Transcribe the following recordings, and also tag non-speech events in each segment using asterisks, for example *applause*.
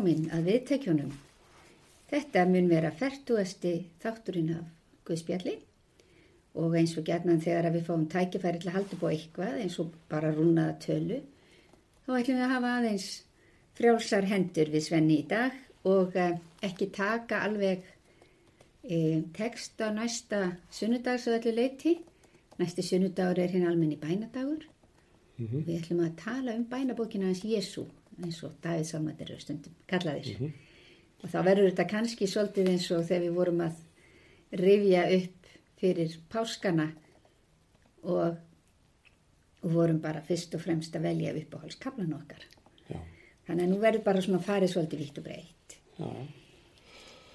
velkomin að viðtækjunum. Þetta mun vera færtúasti þátturinn af Guðspjalli og eins og gerðnan þegar við fáum tækifæri til að halda búið eitthvað eins og bara rúnaða tölu þá ætlum við að hafa aðeins frjálsar hendur við Svenni í dag og eh, ekki taka alveg e, text á næsta sunnudags og öllu leiti. Næsti sunnudagur er hinn almenni bænadagur. Við ætlum að tala um bænabókina hans Jésu eins og Davíð Salmatir eru stundum kallaðir. Og þá verður þetta kannski svolítið eins og þegar við vorum að rifja upp fyrir páskana og, og vorum bara fyrst og fremst að velja uppáhaldskaflan okkar. Já, Þannig að nú verður bara svona farið svolítið vitt og breytt. já,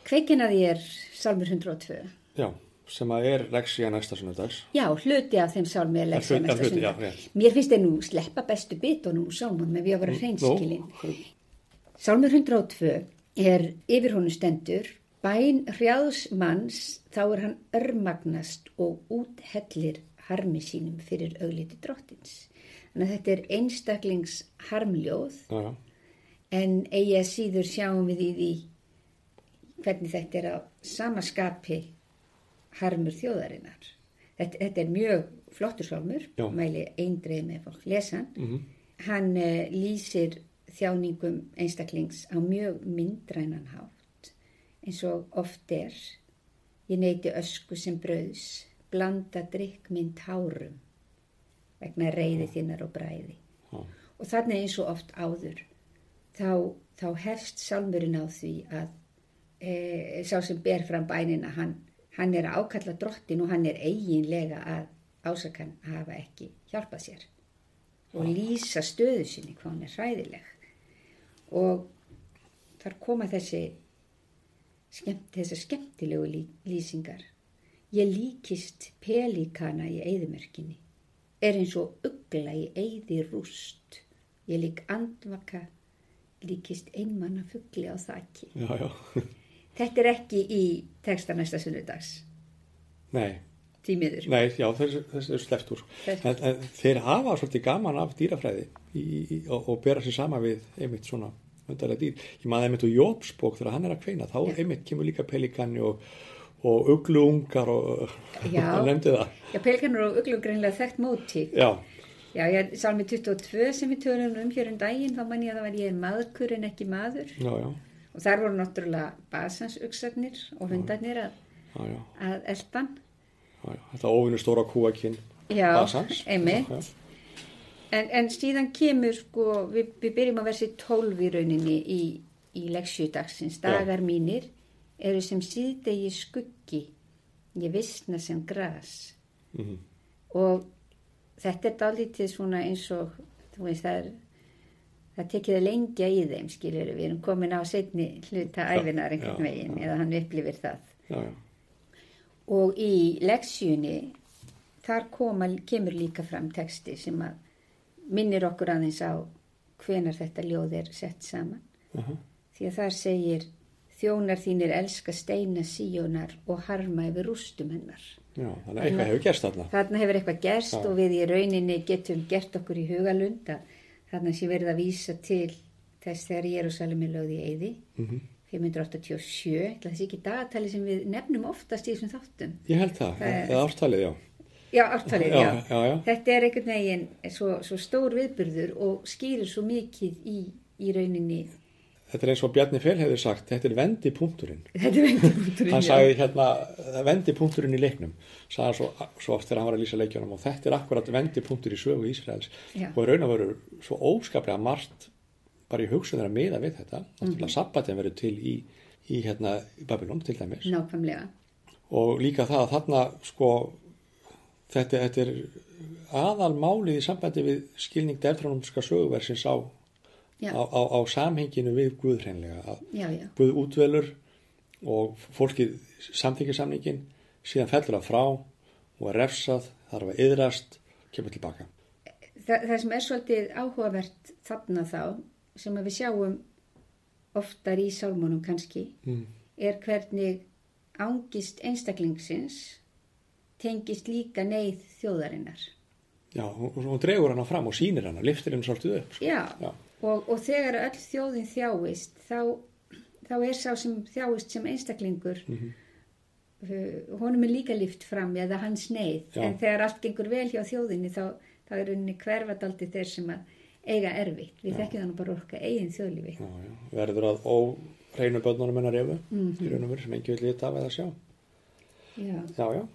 Kveikin að ég er Salmur 102. já, sem að er leksíja næsta sunnudags. Já, hluti af þeim sálmi er hluti- næsta rétt. Mér finnst þeir nú sleppa bestu bitunum úr sálmum með við að vera hreinskilin. Nú, Sálmur 102 er yfir honu stendur, bæn hrjáðs manns, þá er hann örmagnast og úthellir harmi sínum fyrir augliti drottins. Þannig að þetta er einstaklings harmljóð, já, en eigi að síður sjáum við í því hvernig þetta er á samaskapi harmur þjóðarinnar. Þetta, þetta er mjög flottur sálmur, Já. mæli eindreið með fólk lesan. mhm, Hann uh, lýsir þjáningum einstaklings á mjög myndrænan hátt, eins og oft er. Ég neyti ösku sem brauðs, blanda drikk minn tárum, vegna reyði þinnar og bræði. já, Og þannig eins og oft áður, þá, þá hefst sálmurinn á því að e, sá sem ber fram bænina, hann, hann er að ákalla drottin og hann er eiginlega að ásakan hafa ekki hjálpað sér og lýsa stöðu sinni hvað hann er hræðileg. Og þar koma þessi þessar skemmtilegu lí, lýsingar. Ég líkist pelíkana í eyðumerkinni, er eins og ugla í eyði rúst. Ég lík andvaka, líkist einmanna fugli á þakki. já, já, Þetta er ekki í texta næsta sunnudags, nei, tímiður. nei, já, þessi er en þeir hafa svolítið gaman af dýrafræði í, í, og, og bera sér sama við einmitt svona undarlega dýr. Ég maður einmitt úr Jópsbók þegar hann er að kveina, þá Já. einmitt kemur líka pelikanni og, og ugluungar og hann *laughs* nefndi það. Já, pelíkanur og uglum greinlega þekkt móti. Já, Já, ég, salmi 22 sem við tölum um hér um daginn, þá man ég að það var ég er maðkur en ekki maður. já, já, Og þar voru náttúrulega basansugsarnir og hundarnir að, já, já, að eldan. já. Þetta óvinnu stóra kúakinn basans. einmitt. En, en síðan kemur sko, við, við byrjum að versi 12 í rauninni í, í leksjudagsins. Dagar mínir eru sem síðdegi skuggi, ég vissna sem gras. Mhm. Og þetta er dálítið svona eins og, þú veist, það er, það tekið að lengja í þeim, skiljur, við erum komin á setni hluta æfinar einhvern veginn, eða hann upplifir það. já, já. Og í leksjunni, þar koma, kemur líka fram texti sem að minnir okkur aðeins á hvenar þetta ljóð er sett saman. Aha. Því að þar segir, þjónar þínir elska steina síjónar og harma yfir rústum hennar. Já, þannig að eitthvað hefur gerst þarna. Þarna hefur eitthvað gerst Já. og við í rauninni getum gert okkur í hugalund að þarna sé verið að vísa til þess þegar Jérúsalem er lögð í eyði. Mm 587, ætla þessi ekki dagatali sem við nefnum oftast í þessum þáttum. Ég held það, Það er- eða ártalið, já. Já, ártalið, Já, já. já, já. Þetta er einhvern veginn svo, svo stór viðburður og skýrir svo mikið í, í rauninni. Þetta er eins og Bjarni Fel hefur sagt, þetta er vendipunkturinn. Er. Hann sagði hérna, vendipunkturinn í leiknum, sagði svo, svo oft þegar hann var að lýsa leikjunum og þetta er akkurat vendipunktur í sögu Ísraels Já. og raun og veru svo óskaplega margt bara í hugsun þeirra miða við þetta. Náttúrulega sabbatin verður til í, í hérna Babylon til dæmis Nákvæmlega. og líka það að þarna sko þetta, þetta er aðalmálið í sambandi við skilning dertrónumska söguversins á. Á, á, á samhenginu við Guð hreinlega Já, já. Guð útvelur og fólkið samþykir samningin síðan fellur það frá og er refsað, þarf að yðrast kemur tilbaka. Þa, það sem er svolítið áhugavert þarna þá, sem við sjáum oftar í sálmónum kannski, Mm. er hvernig ángist einstaklingsins tengist líka neyð þjóðarinnar. Já, hún, hún dregur hana fram og sýnir hana, liftir henni svolítið upp. Sko. Já, Já. Og, og þegar öll þjóðin þjáist, þá, þá er sá sem þjáist sem einstaklingur, Mhm. uh, honum er líka lift fram eða hans neyð. En þegar allt gengur vel hjá þjóðinni, þá, þá er henni hverfadaldi þeir sem að eiga erfitt. Við þekkjum þannig bara orka eigin þjóðlífi. Verður að óreinu börnunum hennar efu í raun og veru sem engi vil lita af eða sjá. Já, Já, já.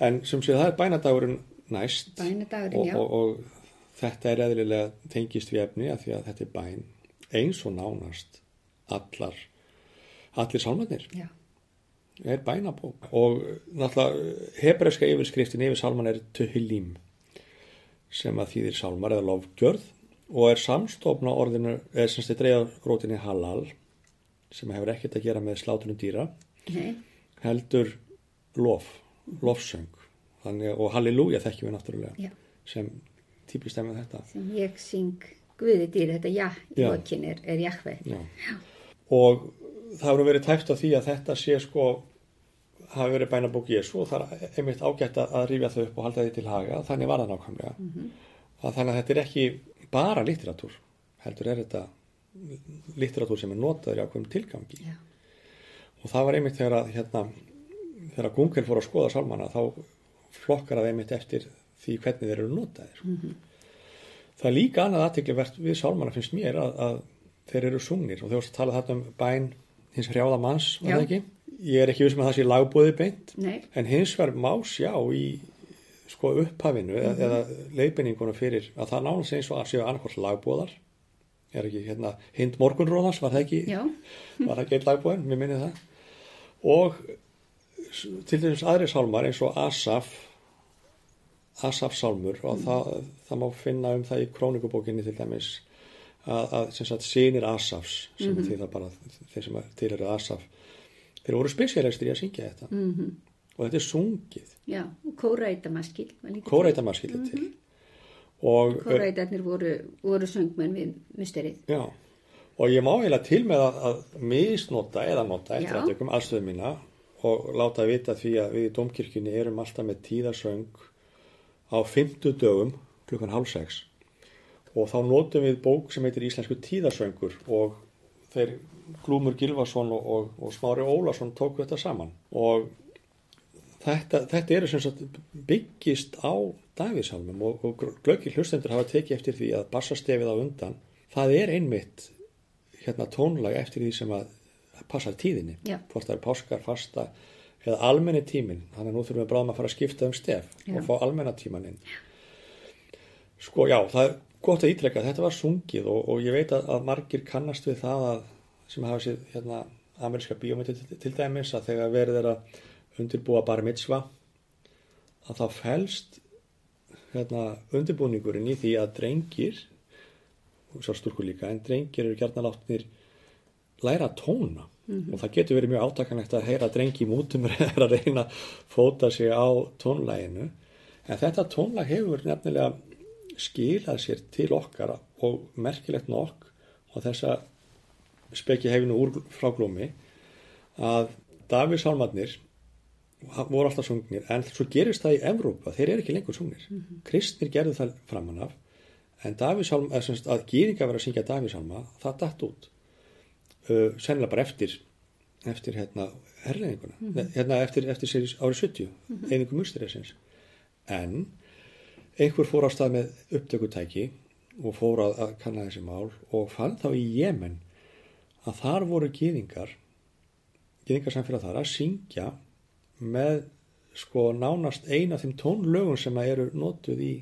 En sem sé það er bænadagurinn næst bænadagurinn, og, já. og, og þetta er eðlilega tengist við efni að því að þetta er bæn eins og nánast allar, allir sálmannir Já, er bænabók. Og náttúrulega hebreska yfirskriftin yfir sálman er Tuhilím sem að þýðir sálmar eða lofgjörð og er samstofna orðinu, eða semst er dreigða rótinni halal sem hefur ekkert að gera með slátunum dýra nei, heldur lof, lofsöng. Þannig, og halleluja þekkjum við náttúrulega já. sem típist með þetta. Sem ég syng Guði dýr, þetta já, í lokin er, er Jahve. Já. og það hefur verið tæft á því að þetta sé sko hafi verið bænabók Jésu og það er einmitt ágætt að rifja þau upp og halda því til haga. Þannig var það nákvæmlega. Að þannig að þetta er ekki bara litteratúr heldur er þetta litteratúr sem er notaður í ákveðum tilgangi. Já, og það var einmitt þegar að hérna, þegar Gunkel fór að skoða sálmana þá flokkar það einmitt eftir því hvernig þeir eru notaðir. Það er líka annað aðteklivert við sálmana finnst mér að, að þeir eru sungnir og þegar þú talað þetta um bæn hins hrjáða manns, var það ekki? Ég er ekki vissum að það sé lagbóði beint nei, en hins vegar má sjá í sko upphafinu eða, eða leiðbendingunum fyrir að það nánast eins og að séu annarkvort lagbóðar er ekki hérna hind morgunróðans, var það ekki? *laughs* var það ekki einn lagbúin, mér minni það. Og til dæmis aðri sálmar eins og Asaf Asaf sálmur og það, það má finna um það í krónikubókinni til dæmis að, að sem sagt sinir Asafs sem mm -hmm. bara þeir sem til eru Asaf þeir voru spesialistir í að syngja þetta -hmm. og þetta er sungið já, og kóraitamaskil. var líka til. til og Kóreitarnir voru, voru söngmenn við musterið. Já, og ég má eiginlega til með að, að misnota eða nota eftir Já. að tökum allstöðu mína og láta vita því að við í domkirkjunni erum alltaf með tíðasöng á fymtu dögum klukkan hálf sex. Og þá notum við bók sem heitir Íslensku tíðasöngur og þeir Glúmur Gilvason og, og, og Smári Ólason tóku þetta saman. Og þetta, þetta eru sem sagt byggist á Davíðsalmum og, og glöggir hlustendur hafa tekið eftir því að bassastefið á undan það er einmitt hérna tónlag eftir því sem að passar tíðinni. Hvort það er páskar, fasta eða almenni tíminn, þannig að nú þurfum við bráðum að fara að skipta um stef Já. og fá almenna tíman inn. Sko já, það er gott að ítrekka þetta var sungið og, og ég veit að, að margir kannast við það að, sem hafa sér hérna, ameríska bíómyndi til, til dæmis að þegar er að undirbúa bar mitzva að það felst hérna, undirbúningurinn í því að drengir og svo stúrkur líka, en drengir eru gert látnir læra að tóna og það getur verið mjög átakanlegt að heyra drengi mútum *laughs* er að reyna að fóta sig á tónlæginu en þetta tónlag hefur nefnilega skilað sér til okkar og merkilegt nokk og þessa spekja hefinu úr frá glómi að Davís Sálmarnir voru alltaf sungnir en svo gerist það í Evrópa, þeir eru ekki lengur sungnir kristnir gerðu það framan af en Davísálma, eða semst að gýringa verið að syngja Davísálma, það datt út uh, sennilega bara eftir eftir hérna herleðinguna hérna eftir, eftir sér árið 70 mm einingum musturiðsins en einhver fór á stað með upptökutæki og fór að, að kanna þessi mál og fann þá í Jemen að þar voru gýðingar gýðingar samfélag þar að syngja með sko nánast eina af þeim tónlögum sem að eru notuð í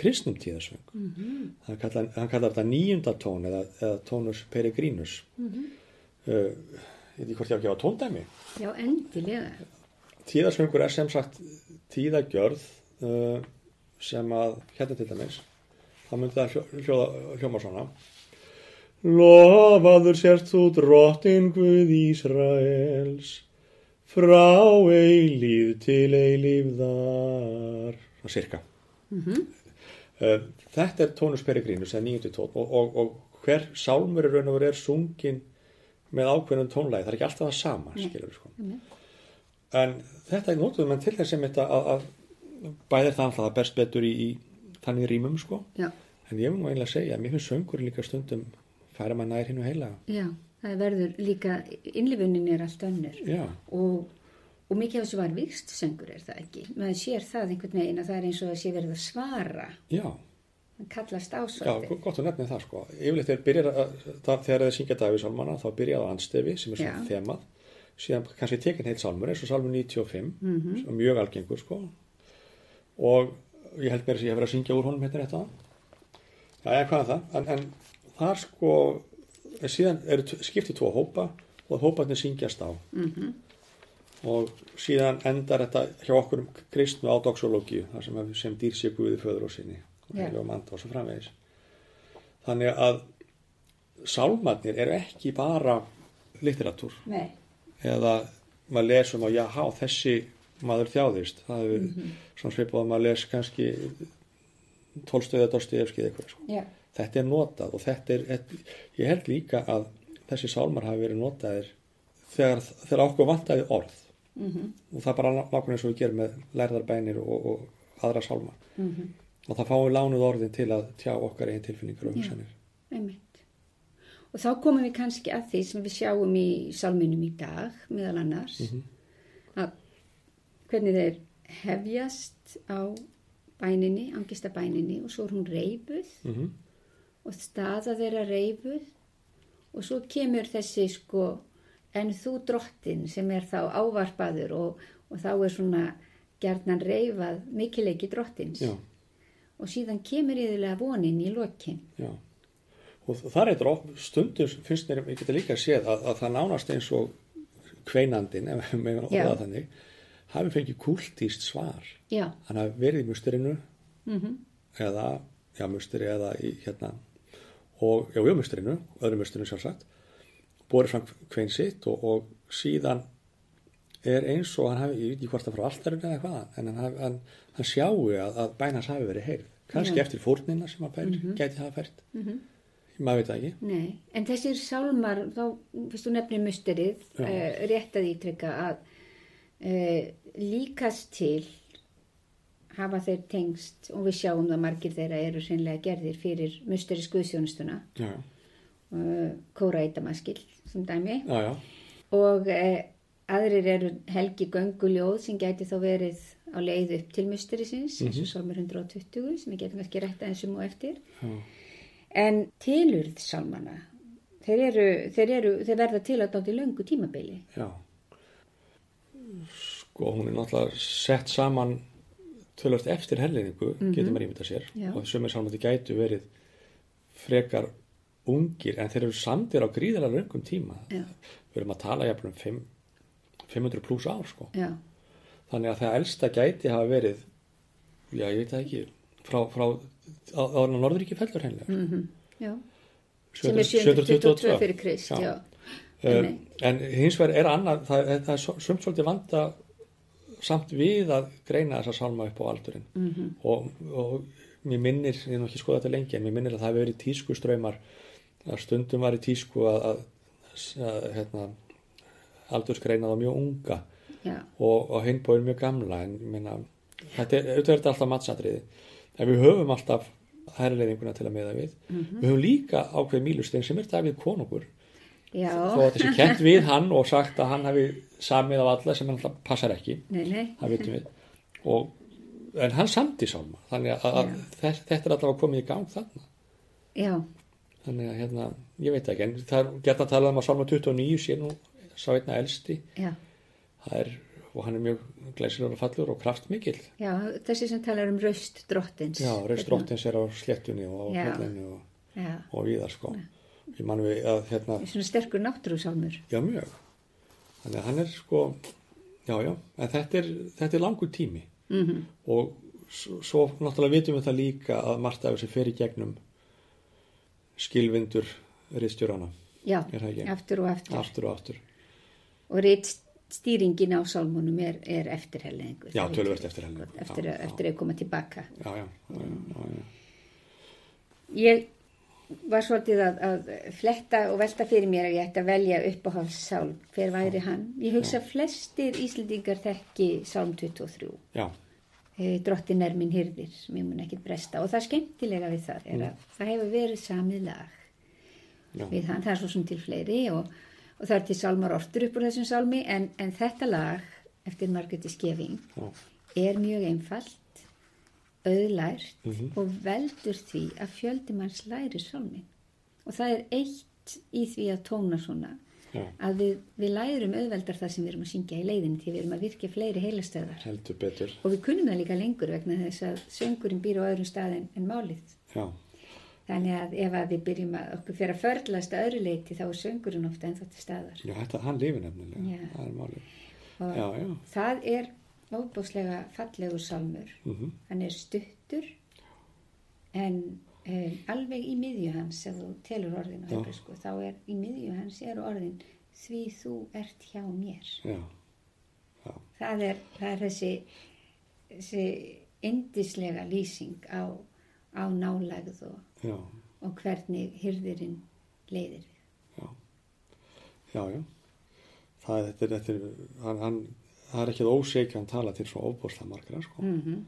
kristnum tíðasöng mm -hmm. hann, kallar, hann kallar þetta níunda tón eða, eða tónus peregrinus. Mm -hmm. uh, ég veit ekki hvort ég á að gefa tóndæmi. Já, endilega. tíðasöngur er sem sagt tíðagjörð uh, sem að hérna til dæmis þá myndi það hljó, hljóða, hljóma svona. Lofaður sért þú drottin Guð Ísraels frá eilíð til eilífðar svona cirka uh, þetta er tónus peregrínus eða nýjöndu tón og, og, og hver sálmur í raun og veru er sungin með ákveðnum tónlægi, það er ekki alltaf það sama skilur sko. en þetta er nótuðum en til þess að, að, að bæðir það alltaf að berst betur í, í þannig rýmum sko. Já, en ég mun nú einlega segja að mér finnst söngur líka stundum færa maður nær hinn og heila. Já, það verður líka, innlifunin er allt önnur. Já, og, og mikið af þessu var vikst söngur er það ekki. Maður sér það einhvern veginn að það er eins og að sé verið að svara, já, það kallast já, ásvöldi. gott að nefna það sko yfirleitt þegar, byrjar, að, það, þegar það syngja Davíðsálmana þá byrjaði á anstefi sem er svona Já. þemað síðan kannski tekin heilt sálmur eins og sálmur 95 Mhm. sem er mjög algengur sko og ég held mér að ég hef verið að syngja úr honum hérna þetta já, já, hvað er það en, en það er sko síðan eru skiptið tvo hópa og hóparnir syngjast á Mhm. Og síðan endar þetta hjá okkur um kristnu á doxológíu þar sem, sem dýr sé Guði föður og sinni og heilu og manda og svo framvegis. Þannig að sálmarnir eru ekki bara litteratúr. Nei, eða maður lesum að já, þessi maður þjáðist. Það hefur Mhm. svona svipað að maður les kannski tólstöða Dostoyevski eða eitthvað sko. já, þetta er notað og þetta er ég held líka að þessi sálmar hafi verið notaðir þegar, þegar okkur vantaði orð mhm, og það er bara nákvæmlega eins og við gerum með lærðarbænir og, og aðra sálma. Mhm, og það fáum við lánuð orðin til að tjá okkar einn tilfinningur og hugsanir. einmitt. Og þá komum við kannski að því sem við sjáum í salminum í dag, meðal annars, Mhm. að hvernig þeir hefjast á bæninni, angista bæninni og svo er hún reyfuð mm -hmm. og staða þeirra reyfuð og svo kemur þessi sko en þú drottin sem er þá ávarpaður og, og þá er svona gerðnan reyfað mikileiki drottins. Já, og síðan kemur yfirlega vonin í lokin. já. Og það er eitthvað stundum finnst mér, ég geta líka séð að, að það nánast eins og kveinandin, ef við meðum Já. orða það þannig hafi fengið kultíst svar. Já, hann hafi verið í musturinu mhm, eða, já, musteri eða í hérna og, já, já, musturinu, öðru musturinu sjálfsagt borið fram kvein sitt og, og síðan er eins og hann hafi, ég veit ekki hvort það frá alltarinn eða hvað, en hann, hann, hann sjáu að, að bænas hafi verið heyrð. Kannski Já. eftir fórnina sem hann fær, gæti hafa fært. Mhm. maður veit það ekki. Nei, en þessir sálmar, þá, fyrst þú nefnir musterið, uh, rétt að ítrykka að uh, líkast til hafa þeir tengst og við sjáum það margir þeirra eru seinlega gerðir fyrir musteri skuðsjónustuna, já, uh, Kóra Eitamaskil sem dæmi já, já, og uh, aðrir eru Helgi Gönguljóð sem gæti þá verið á leið upp til musterisins, eins og sálmur 120 sem ég getum ekki rætt aðeins um og eftir. já. En tilurð sálmana, þeir, eru, þeir, eru, þeir verða til að dátti löngu tímabili. Já. Sko, hún er náttúrulega sett saman tölvöld eftir herleiningu, getur maður ímynda sér. Já. Og sömur sálmandi gætu verið frekar ungir, en þeir eru samdir á gríðarlega löngum tíma. Já. Við erum að tala jafnum 5, 500 pluss ár, sko. Já, Þannig að það elsta gæti hafa verið, já, ég veit það ekki, frá, frá á, á Norðuríki fellur hennilega. mm já. Sem er 722 fyrir Krist, já. Uh, Nei. en hins vegar er annað, það, það er sumt svolítið vanda samt við að greina þessa salma upp á aldurinn Mhm. og, og mér minnir, ég hef nú ekki skoðað þetta lengi en mér minnir að það hefur verið tísku ströymar að stundum var í tísku að, að, að hérna, aldursgreina það mjög unga Já, og, og hinn bóðir mjög gamla en meina, þetta er, auðvitað alltaf matsatriði. En við höfum alltaf herrleifinguna til að meða við. Við höfum líka ákveð Mílustein sem er Davíð konungur. Já. þó að sé kent við hann og sagt að hann hafi samið af alla sem hann alltaf passar ekki. Nei, nei. það vitum við. Og, en hann samti sálma þannig að, að þetta er alltaf komið í gang þarna. Já, þannig að hérna, ég veit ekki en það er gert að tala um að sálma 29 sé nú sá einna elsti já. er, og hann er mjög glæsilegur og fallur og kraftmikill Já, þessi sem talar um raust drottins. já, reist Hérna. róttins er á sléttunni og á Já. fjallinni og, Já, og víðar sko ég man við að hérna svona sterkur náttúrúsálmur. Já, mjög. Þannig að hann er sko, já, já, en þetta er, þetta er langur tími Mm og svo, svo náttúrulega vitum við það líka að af þessi fer í gegnum skilvindur riðstjórana, Já, aftur og aftur. aftur og aftur. Og reitt stýringin á sálmunum er, er eftirhellingu. Já, tölvert eftir henni. Eftir, já, að- eftir koma tilbaka. Já, já, já, já, já, já. Ég var svolítið að, að fletta og velta fyrir mér að ég ætti að velja uppáhaldssálm. Hver væri hann? Ég hugsa flestir Íslendingar þekki sálm 23. já, drottin er minn hyrðir, mér mun ekkit bresta. Og það skemmtilega við það er að það hefur verið samið lag Já. við hann, það er svo sem til fleiri og, og það er til sálmar ortur upp úr þessum sálmi en, en þetta lag eftir Margretti Skeving er mjög einfalt auðlært Mhm. og veldur því að fjöldi manns læri sálmi og það er eitt í því að tóna svona Já. að við, við lærum auðveldar það sem við erum að syngja í leiðinni því við erum að virka fleiri heilastöðar og við kunnum það líka lengur vegna þess að söngurinn býr á öðrum stað en, en málið. Já, þannig að ef að við byrjum að okkur fyrir að förlast að öðru leiti þá er söngurinn ofta ennþá til staðar. Já þetta, hann lifir nefnilega. Það er málið. Og já, já, það er óbúslega fallegur sálmur mhm, hann er stuttur en um, alveg í miðju hans ef þú telur orðin á hebrísku þá er í miðju hans eru orðin því þú ert hjá mér. Já, já, það er, það er þessi þessi indislega lýsing á, á nálægð og, og hvernig hyrðirinn leiðir já, já, já. Það, er- þetta er, þetta er, hann, hann, það er ekki að ósegja hann tala til svo ofbúrslega margra, sko. Mm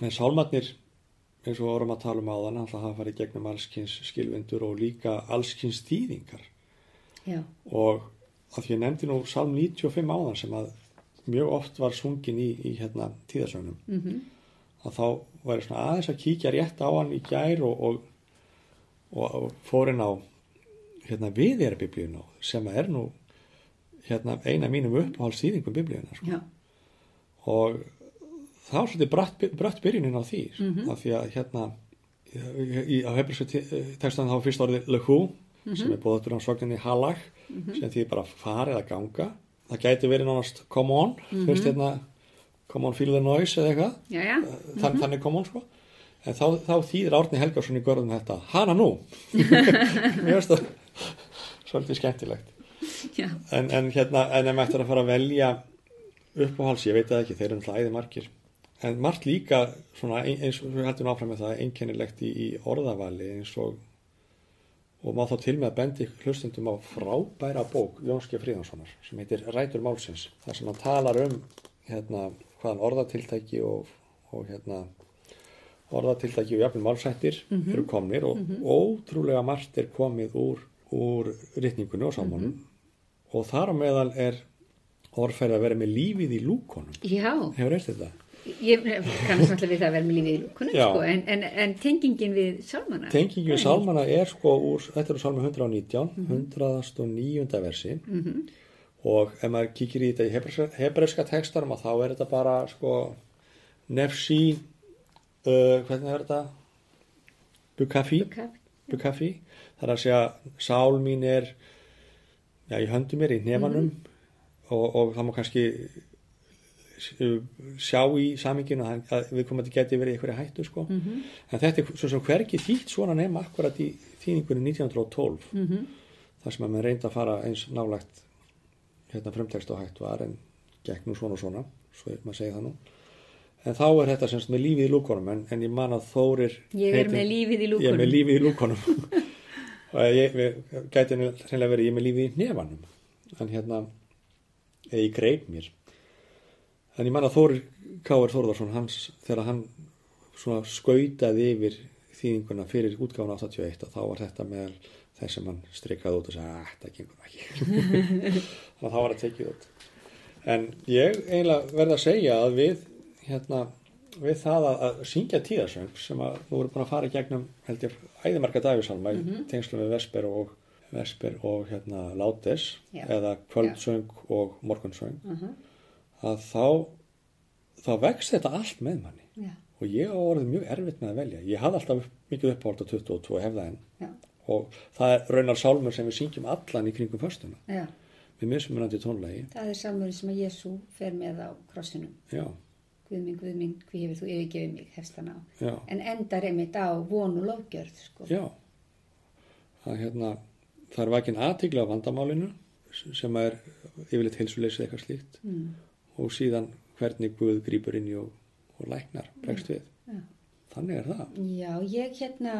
En sálmarnir, eins og vorum að tala um áðan, alltaf hafa farið gegnum allskins skilvindur og líka allskins þýðingar. Já, Og að því ég nefndi nú sálm 95 áðan sem að mjög oft var sungin í, í hérna tíðarsögnum, mm að þá væri svona aðeins að kíkja rétt á hann í gær og, og, og, og fórin á hérna viðjara biblíuna sem er nú hérna eina mínum uppáhaldsþýðingum biblíuna sko. og það var svolítið bratt byrjunin á því Mhm. af því að hérna í, á hefbrísku textan þá fyrst orðið lehu sem er búið á svagninni halag sem því bara farið að ganga. Það gæti verið nánast come on fyrst hérna come on feel the noise eða eitthvað. Já, já, Þann, þannig come on sko. En þá, þá þýðir Árni Helgarsson í görðum þetta hana nú. *laughs* Mér finnst það svolítið skemmtilegt. En, en hérna, en ef maður ættir að fara að velja uppáhals, ég veit það ekki, þeir eru náttúrulega æði margir en margt líka svona ein- eins og við heldum áfram með það einkennilegt í, í orðavali eins og og má þá til með að bendi hlustundum á frábæra bók Jónski Fríðanssonar sem heitir Rætur Málsins þar sem hann talar um hérna hvaðan orðatiltæki og, og hérna orðatiltæki og jafnvel málsættir eru komnir og ótrúlega margt er komið úr, úr rytningunni og sámanum og þar á meðal er orðfæri að vera með lífið í lúkonum já. hefur eftir þetta? Ég kannast náttúrulega við það að vera með lífið í lúkunum, sko, en, en, en tengingin við sálmana. Tengingi við sálmana er sko úr, þetta eru sálma 119, 109. versi. Og ef maður kíkir í þetta í hebreska, hebreska textarum þá er þetta bara sko nefsi, uh, hvernig er þetta? Bukafi, Bukaf- Bukafi, það er að segja sál mín er já, í höndum mér, í nefanum og, og það má kannski sjá í saminginu að, við komum að þetta geti verið einhverja hættu sko. Mhm. en þetta er svo sem hvergi þýtt svona nema akkurat í þýningunni 1912 Mhm. þar sem að maður reyndi að fara eins nálægt hérna frumtekst og hægt var en nú svona og svona svo maður segja það nú en þá er þetta semst með lífið í lúkonum en, en ég man að Þórir Ég er heitir- með lífið í ég er með lífið í lúkonum *laughs* og ég gæti nú hreinlega verið ég er með lífið í nefanum en hérna ég greip mér en ég man að Þórir Káir Þórðarsson hans þegar hann svona skautaði yfir þýðinguna fyrir útgáfuna 81 og þá var þetta meðal þess sem hann strikaði út og sagði að þetta gengur ekki *laughs* þannig að þá var það tekið út en ég eiginlega verð að segja að við hérna við það að, að syngja tíðarsöng sem að nú erum búin að fara í gegnum held ég æðimarka davísalma mm -hmm. tengslum við Vesper og Vesper og hérna Látes Já. eða kvöldsöng og morgunsöng Mhm. Að þá þá vex þetta allt með manni. Já, og ég á orðið mjög erfitt með að velja. Ég hafði alltaf mikið uppáhald á 22 og hef það enn. Já, og það er raunar sálmur sem við syngjum allan í kringum föstuna. Já. við mismunandi tónlegi Það er sálmurinn sem að Jésu fer með á krossinum. já, Guð minn, Guð minn, hví hefur þú yfirgefið mig, hefst hann á. En endar einmitt á von og lofgjörð, sko. já. Það, er hérna, það er vakin aðtigla á vandamálinu sem er yfirleitt heilsuleysið eitthvað slíkt. Mm. Og síðan hvernig Guð grýpur inn í og, og læknar bregst við Já. þannig er það Já, ég hérna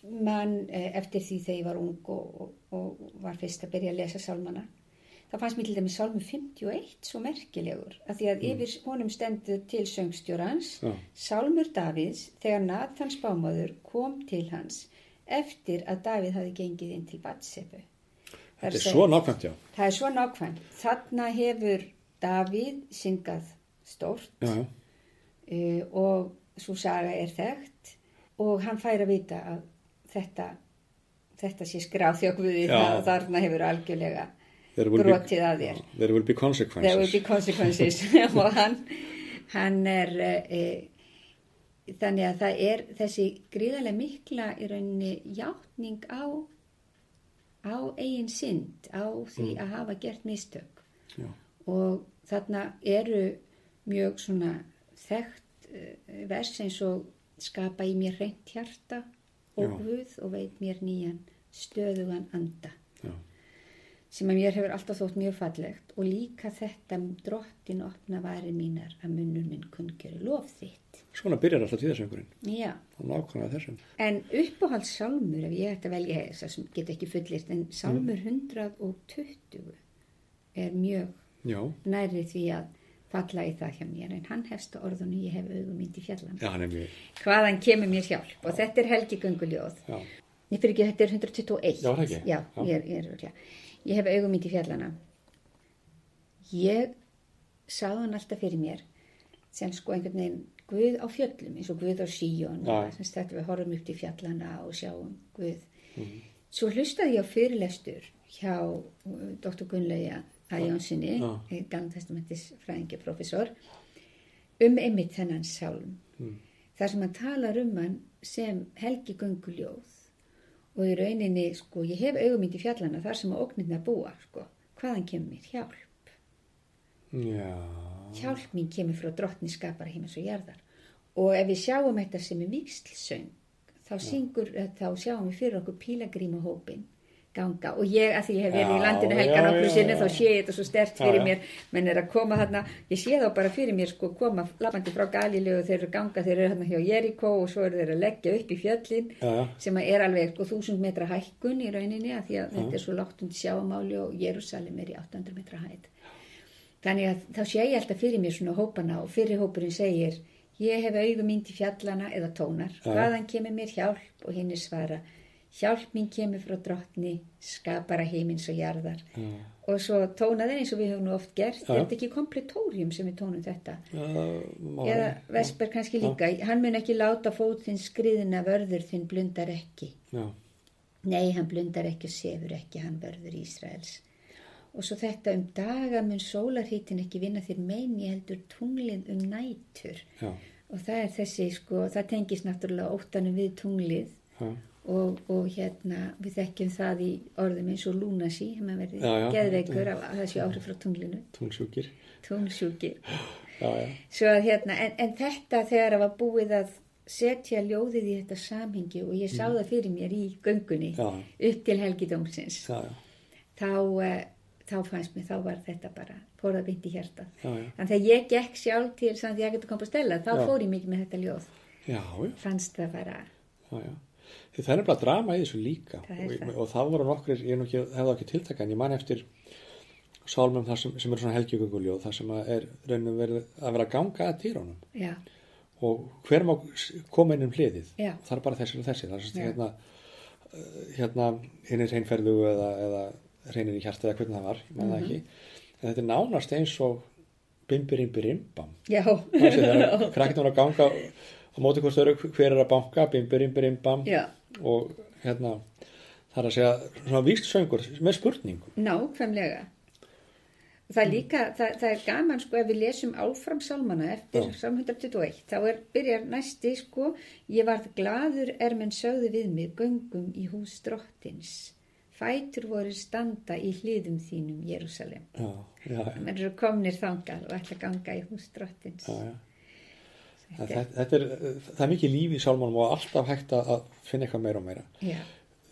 mann eftir því þegar ég var ung og, og, og var fyrst að byrja að lesa sálmana það fannst mér til dæmis Sálmur 51 svo merkilegur að því að yfir honum stendur til söngstjórans Já. Sálmur Davíðs þegar Nathan spámaður kom til hans eftir að Davíð hafi gengið inn til Batsebu. Þetta er svo nákvæmt, já. Það er svo nákvæmt. Þarna hefur Davíð syngað stórt Já, já. uh, og svo saga er þekkt og hann fær að vita að þetta, þetta sé skráþjókvuði Já. það þarna hefur algjörlega brotið að þér. There will be consequences. There will be consequences *laughs* *laughs* og hann, hann er uh, þannig að það er þessi gríðarlega mikla í rauninni játning á á eigin synd, á því að hafa gert mistök Já. og þarna eru mjög svona þekkt uh, vers eins og skapa í mér reynt hjarta og. Guð og veit mér nýjan stöðugan anda Já. sem að mér hefur alltaf þótt mjög fallegt og líka þetta drottin opna varir mínar að munnur minn kunnkjöru lof þitt. Svona byrjar alltaf tíðarsöngurinn. Já, Og nákvæmlega þessum. en uppáhalds sálmur, ef ég ætti að velja þess að sem get ekki fullist, en sálmur 120 er mjög Já. nærri því að falla í það hjá mér, en hann hefst á orðunni ég hef augum índi fjallan. Já. Hvaðan kemur mér hjálp og þetta er Helgi Gönguljóð. Já. Ég fyrir ekki, þetta er 121. Já, ég er, ég er. Ég hef augum í fjallana. Ég sá hann alltaf fyrir mér sem sko einhvern veginn Guð á fjöllum, eins og Guð á síjón og þetta við horfum upp til fjallana og sjáum Guð. Mhm. Svo hlustaði ég á fyrirlestur hjá uh, Dr. Gunnlauja Æjónssoni, Já. Galantestamentis fræðingi professor, um einmitt þennan sálm. Mm. Þar sem hann talar um hann sem helgi gönguljóð og í rauninni, sko, ég hef augumynd í fjallana þar sem að ógnirna búa, sko, hvaðan kemur mér hjálp? Já. Hjálp mín kemur frá drottni skapara heimins og jarðar og ef við sjáum þetta sem er vikslsöng, þá syngur, þá sjáum við fyrir okkur pílagrímahópin ganga og ég, að því ég hef verið í Já, landinu já, já, okkur sinni, já. þá sé ég þetta svo stert Já, fyrir já. mér, menn er að koma þarna, ég sé þá bara fyrir mér, sko, koma labandi frá Galilegu, þeir eru ganga, þeir eru hérna hjá Jerikó og svo eru þeir að leggja upp í fjöllin Já, já. sem er alveg sko, 1000 metra hækkun í rauninni að því að þetta er svo lágt undir sjáamáli og Jérúsalim er í 800 metra hæð. Þannig að þá sé ég alltaf fyrir mér svona hópana og fyrir hópurinn segir ég hef augum ínt í fjallana eða tónar, Já. hvaðan kemur mér hjálp og hinn er svara hjálp mín kemur frá drottni, skapara heimins og jarðar Já. og svo tónaðir eins og við höfum nú oft gert, Já. er þetta ekki kompletórium sem við tónum þetta? Má Eða. Vesper kannski líka, hann mun ekki láta fót þinn skriðina vörður þinn blundar ekki. Nei, hann blundar ekki og sefur ekki, hann verður Ísraels. Og svo þetta um daga mun sólarhítin ekki vinna þér meini heldur tunglið um nætur. Og það er þessi, sko, það tengist náttúrulega óttanum við tunglið. Og, og hérna við þekkjum það í orðum eins og lúnasi, verði Já, já. geðveikur af þessi áhrif frá tunglinu, Tungsjúkir. tungsjúkir. Já, já. Að hérna, en, en þetta þegar það var búið að setja ljóðið í þetta samhengi og ég sá það fyrir mér í göngunni Já. upp til helgidómsins, þá, uh, þá fannst mér, þá var þetta bara fór að byndi já. Þannig að ég gekk sjálf til Santiago de Compostela, þá Já. fór ég mikið með þetta ljóð. Fannst það bara, Já, já. Því það er nefnilega drama í þessu líka. Það og, það. og það voru nokkur, ég ekki, hefði ekki tiltaka en ég man eftir sálmum þar sem, sem er svona helgjugunguljóð þar sem er raunum verið að vera að ganga að dýrónum já, og hver má koma inn um hliðið? Já. það er bara þessi og þessi það er svona hérna, uh, hérna hinn er hreinferðu eða, eða hreinir í hjarta eða hvernig það var, það ekki. En þetta er nánast eins og bimbirimbirimbam já, þegar *laughs* krakkinn var að ganga á móti hvort öru hver er að banka bimbirimbirimbam já, og hérna það er að segja svona víst söngur með spurningum nákvæmlega. Það er líka, það, það er gaman sko ef við lesum áfram sálmana eftir 121, þá er, byrjar næsti sko, ég varð gladur er menn sögðu við mig göngum í hús drottins, fætur voru standa í hliðum þínum Jérúsalem. Menn eru komnir þangað og ætla að ganga í hús drottins. já, já. Þetta, þetta er, það er mikið líf í sálmánum og alltaf hægt að finna eitthvað meira og meira. Já,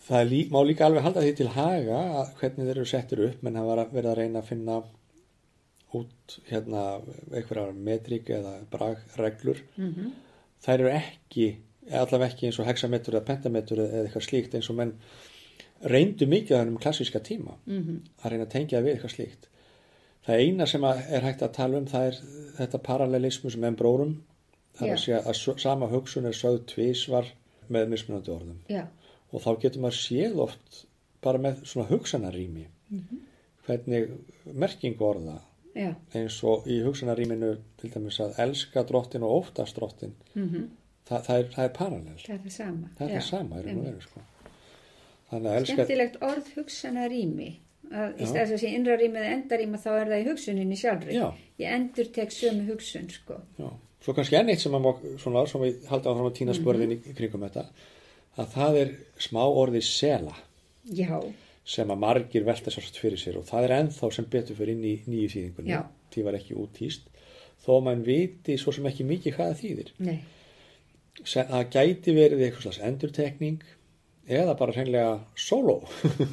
Það er lí, má líka alveg halda því til haga hvernig þeir eru settir upp, menn það var að reyna að finna út hérna einhverjar metrík eða bragreglur. mm Þær eru ekki, allavega ekki eins og hexametur eða pentametur eða eitthvað slíkt eins og menn reyndu mikið á þennum klassíska tíma Mhm. að reyna að tengja við eitthvað slíkt. Það eina sem er hægt að tala um það er þetta parallelismus með brórum. Það er að segja að sama hugsun er sögð tvísvar með mismunandi orðum. já, Og þá getur maður séð oft bara með svona hugsanarými. Hvernig merkingu orða já, eins og í hugsanarýminu til dæmis að elska drottin og óttast drottin. mhm, Það, það, er, það er parallel. það er það sama. Það er já. það sama veru sko. Að elska... Skemmtilegt orð hugsana rými. Að í Já. stæðis að sé innra rými eða enda rými þá er það í hugsuninni sjálfri. Já. Ég endur tek sömu hugsun, sko. Já, svo kannski enn eitt sem má, svona, sem við halda áfram að týna spörðin í, í kringum þetta, að það er smá orðið sela Já, sem að margir velta sérst fyrir sér og það er ennþá sem betur fyrir inn í nýju þýðingunni, því var ekki útýst, þó að mann viti svo sem ekki mikið hvað það þýðir. það gæti verið eitthvað slags endurtekning eða bara hreinlega sóló.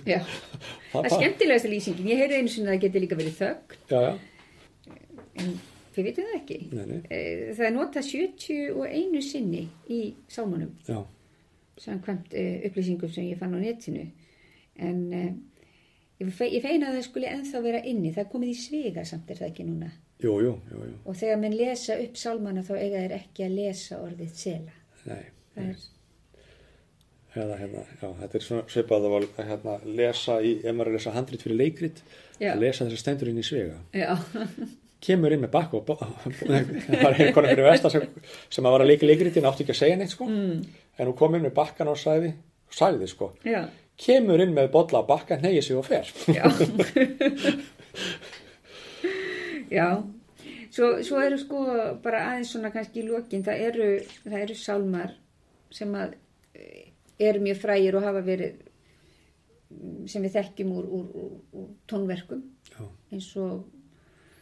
já. *laughs* Það er skemmtilegasta lýsingin. Ég heyrði einu sinni að það geti líka verið þögg, já, já, en við vitum það ekki. nei, nei, Eh, Það er notað 71 sinni í sámanum, já, samkvæmt uh, upplýsingum sem ég fann á netinu. En uh, ég, fe ég feina að það skuli ennþá vera inni. Það er komið í svega samt er það ekki núna. jú, jú, jú, Og þegar menn lesa upp sálmana þá eiga þeir ekki að lesa orðið sela. nei. Það er, Eða, hérna, já, þetta er svona svipað að hérna, lesa í, ef maður er að lesa handrit fyrir leikrit, að lesa þess að stendur inn í svega. já, *laughs* Kemur inn með bakk og *laughs* það var konar fyrir vestar sem, sem að var að leika leikritin, átti ekki að segja neitt sko, mm. en hún kom inn með bakkan og sagði, sagði sko, já, kemur inn með bolla á bakka, neyja sig og fer. já. *laughs* já. Svo, svo eru sko bara aðeins svona kannski í lokin, það eru, það eru sálmar sem að eh, eru mjög frægir og hafa verið mm, sem við þekkjum úr, úr, úr, úr tónverkum Já, eins og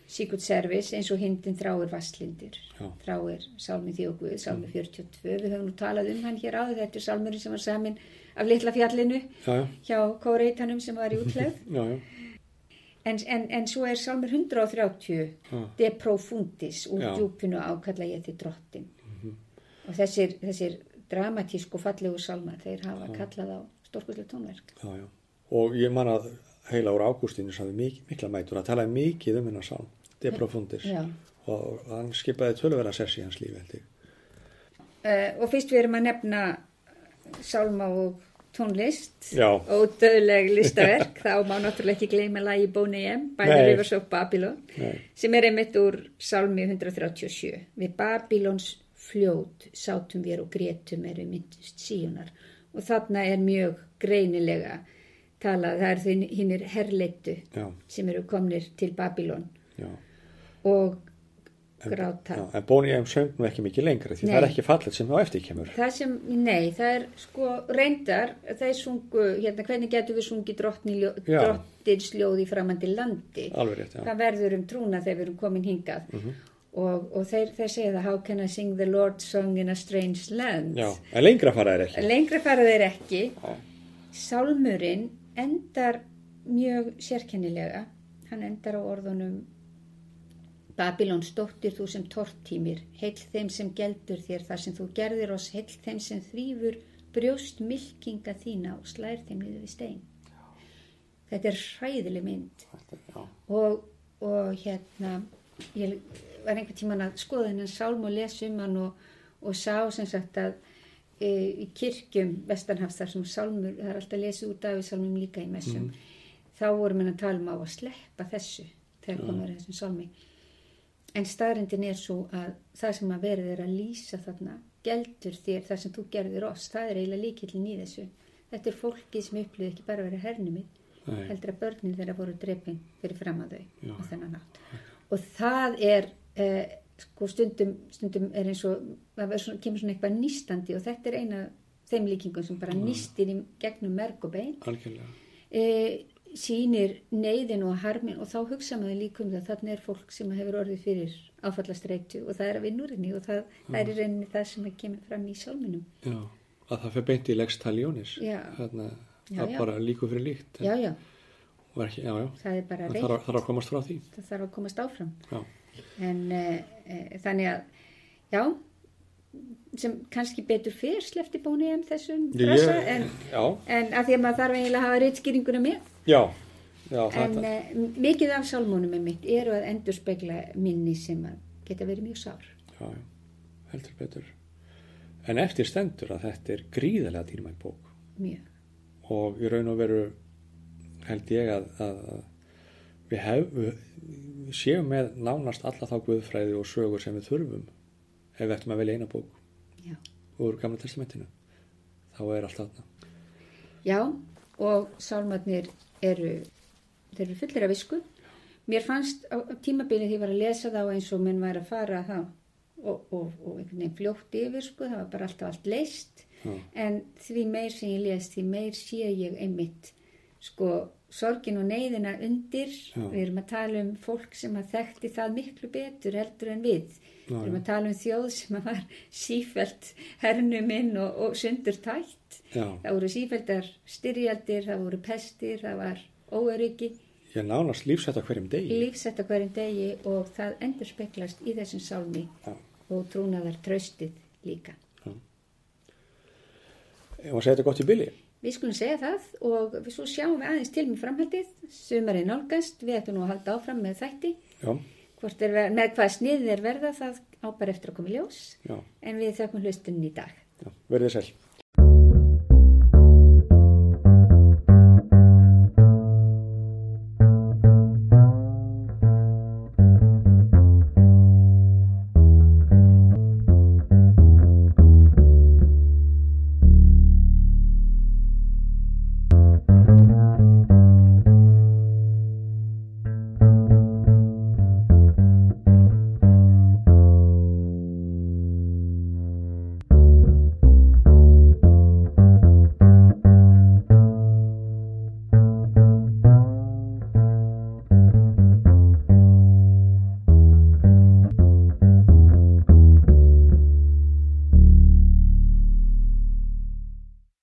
Sigurd Service, eins og hindin þráir Vastlindir, Já. þráir Sálmi Þjókuð, Sálmi 42, við höfum nú talað um hann hér áður, þetta er Sálmurinn sem var samin af litla fjallinu já, já, hjá Kóreitanum sem var í útlegð, *laughs* en, en, en svo er Sálmur 130, Já. De Profundis, úr djúpinu ákalla ég til drottin. Og þessir, þessir dramatísku fallegu sálmar, þeir hafa kallað á stórkulega tónverk. Og ég man að heila úr Ágústinu sagði mik mikla mætur, hann talaði mikið um hennar sálm, De Profundis, Já. og hann skipaði töluverða sessi í hans lífi, held ég. Uh, og fyrst við erum að nefna sálma og tónlist Já. og döðleg listaverk þá má náttúrulega ekki gleyma lagi M bæði Nei. Rivers of Babylon Nei. sem er einmitt úr sálmi 137 við Babylons fljót sátum við og grétum eru myndust síunar og þarna er mjög greinilega talað, það er þau hinnir herleitu Já, sem eru komnir til Babylon já. og En, gráta en Boney M söng nú ekki mikið lengra því Nei. það er ekki fallet sem á eftir kemur. Það sem, nei, það er sko reyndar, það er sungu, hérna, hvernig getur við sungið Já. drottinsljóð í framandi landi? Alveg rétt, já. Það verður um trúna þegar við erum komin hingað. Og, og þeir, þeir segja það, how can I sing the Lord's song in a strange land? Já, en lengra fara er ekki. Lengra fara þeir ekki. Sálmurinn endar mjög sérkennilega. Hann endar á orðunum Babylons dóttir þú sem tortímir, heill þeim sem geldur þér þar sem þú gerðir oss, heill þeim sem þrýfur brjóst milkinga þína og slær þeim niður við stein. Þetta er hræðileg mynd Já, og, og hérna, ég var einhvern tíman að skoða hennan sálm og lesa um hann og, og sá sem sagt að e, í kirkjum Vestanhafs þar sem sálmur, það er alltaf lesið úr Davíðsálmum líka í messum, þá vorum við að tala um á að sleppa þessu þegar komur mm. þessum sálmi. En staðrindin er svo að það sem að verið er að lýsa þarna geldur þér það sem þú gerðir oss, það er eiginlega líkillin í þessu. Þetta er fólkið sem upplýði ekki bara að vera hernumið, Nei. heldur að börnin þeirra voru drepin fyrir fram að þau nátt. Og það er, eh, sko stundum, stundum er eins og, það svona, kemur svona eitthvað nýstandi og þetta er eina þeim líkingum sem bara nýstir í gegnum merg og bein. E, sýnir neyðin og harmin og þá hugsa maður líka um það þannig er fólk sem hefur orðið fyrir áfallastreitu og það er að vinnurinni og það, það er í rauninni það sem að kemur fram í sálminum. Já, að það fyrir beint í lex taljónis. Já. Þarna, Já, það bara líku fyrir líkt. en- já já, Ekki, já, það er bara Það reynd þarf, að- þarf að komast frá því. það þarf að komast áfram. Já, en e, e, þannig að já, sem kannski betur fyrr slefti bóni um þessum frasa en, en að því að maður þarf eiginlega að hafa reitskýringuna með. Já, já, en uh, mikið af sálmónum með mitt eru að endur spekla minni sem geta verið mjög sár. Já, heldur betur. En eftir stendur að þetta er gríðarlega dýrmætt bók. Mjög. Og í raun og veru held ég að að við, hef, við, séum með nánast alla þá guðfræði og sögur sem við þurfum ef við ættum að velja eina bók. Já. úr gamla testamentinu. Þá er allt þarna. Já og sálmarnir eru þeir eru fullir af visku. Mér fannst á, tímabilið því ég var að lesa þá eins og menn væri að fara þá og, og, og einhvern veginn fljótt yfir sko, það var bara alltaf allt leist Já. en því meir sem ég les því meir sé ég einmitt sko sorgin og neyðina undir. Já. við erum að tala um fólk sem að þekkti það miklu betur heldur en við. Já, við erum að tala um þjóð sem að var sífælt hernuminn og, og sundur tætt Já, það voru sífæltar styrjaldir það voru pestir, það var óöryggi. Ég nánast lífsætt á hverjum degi. Lífsett á hverjum degi og það endur speklast í þessum sálmi og trúnaðar tröstið líka Ég var að segja þetta gott í bylli Við skulum segja það og svo sjáum við aðeins til með framhaldið, sumarið nálgast, við ættum nú að halda áfram með þætti, er, með hvað sniðið er verða það á bara eftir að koma í ljós, já, en við þökkum hlustunni í dag. já, verðið sæl